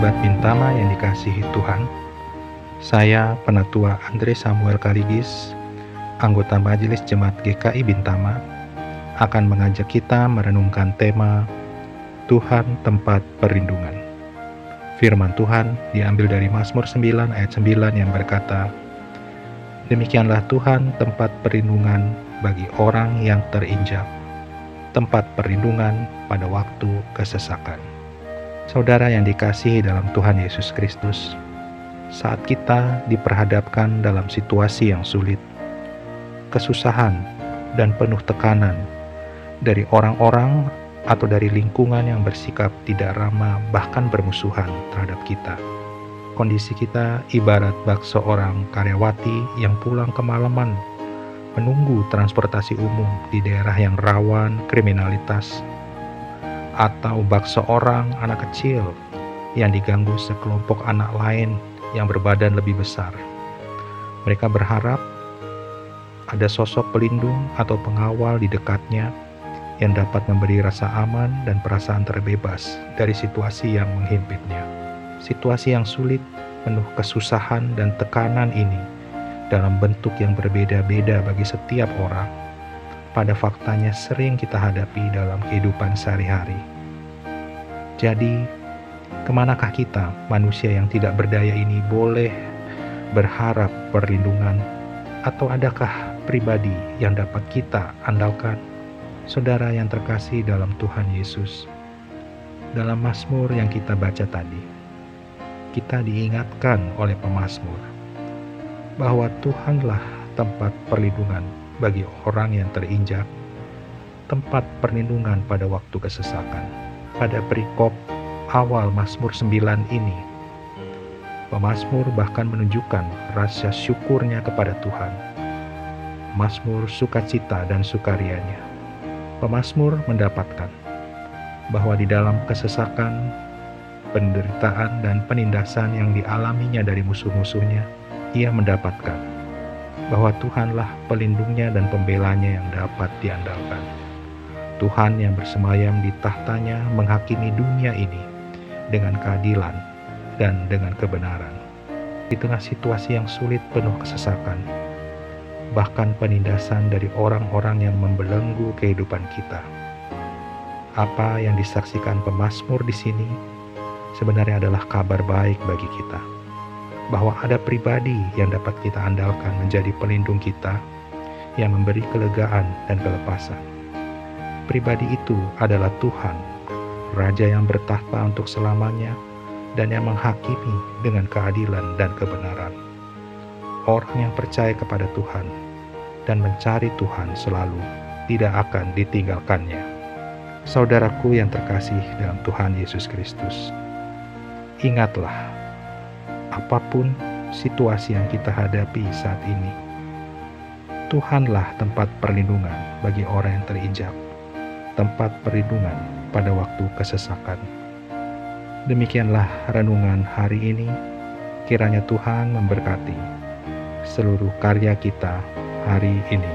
sahabat Bintama yang dikasihi Tuhan. Saya Penatua Andre Samuel Kaligis, anggota Majelis Jemaat GKI Bintama, akan mengajak kita merenungkan tema Tuhan tempat perlindungan. Firman Tuhan diambil dari Mazmur 9 ayat 9 yang berkata, Demikianlah Tuhan tempat perlindungan bagi orang yang terinjak, tempat perlindungan pada waktu kesesakan. Saudara yang dikasihi dalam Tuhan Yesus Kristus, saat kita diperhadapkan dalam situasi yang sulit, kesusahan, dan penuh tekanan dari orang-orang atau dari lingkungan yang bersikap tidak ramah, bahkan bermusuhan terhadap kita. Kondisi kita ibarat bak seorang karyawati yang pulang kemalaman menunggu transportasi umum di daerah yang rawan kriminalitas atau bak seorang anak kecil yang diganggu sekelompok anak lain yang berbadan lebih besar. Mereka berharap ada sosok pelindung atau pengawal di dekatnya yang dapat memberi rasa aman dan perasaan terbebas dari situasi yang menghimpitnya. Situasi yang sulit, penuh kesusahan dan tekanan ini dalam bentuk yang berbeda-beda bagi setiap orang pada faktanya sering kita hadapi dalam kehidupan sehari-hari. Jadi, ke manakah kita, manusia yang tidak berdaya ini, boleh berharap perlindungan, atau adakah pribadi yang dapat kita andalkan? Saudara yang terkasih dalam Tuhan Yesus, dalam Mazmur yang kita baca tadi, kita diingatkan oleh pemazmur bahwa Tuhanlah tempat perlindungan bagi orang yang terinjak, tempat perlindungan pada waktu kesesakan. Pada perikop awal Mazmur 9 ini, pemazmur bahkan menunjukkan rasa syukurnya kepada Tuhan. Mazmur sukacita dan sukarianya. Pemazmur mendapatkan bahwa di dalam kesesakan, penderitaan, dan penindasan yang dialaminya dari musuh-musuhnya, ia mendapatkan bahwa Tuhanlah pelindungnya dan pembelanya yang dapat diandalkan. Tuhan yang bersemayam di tahtanya menghakimi dunia ini dengan keadilan dan dengan kebenaran. Di tengah situasi yang sulit penuh kesesakan, bahkan penindasan dari orang-orang yang membelenggu kehidupan kita. Apa yang disaksikan pemazmur di sini sebenarnya adalah kabar baik bagi kita bahwa ada pribadi yang dapat kita andalkan menjadi pelindung kita yang memberi kelegaan dan kelepasan. Pribadi itu adalah Tuhan, Raja yang bertahta untuk selamanya dan yang menghakimi dengan keadilan dan kebenaran. Orang yang percaya kepada Tuhan dan mencari Tuhan selalu tidak akan ditinggalkannya. Saudaraku yang terkasih dalam Tuhan Yesus Kristus, ingatlah apa pun situasi yang kita hadapi saat ini. Tuhanlah tempat perlindungan bagi orang yang terinjak, tempat perlindungan pada waktu kesesakan. Demikianlah renungan hari ini. Kiranya Tuhan memberkati seluruh karya kita hari ini.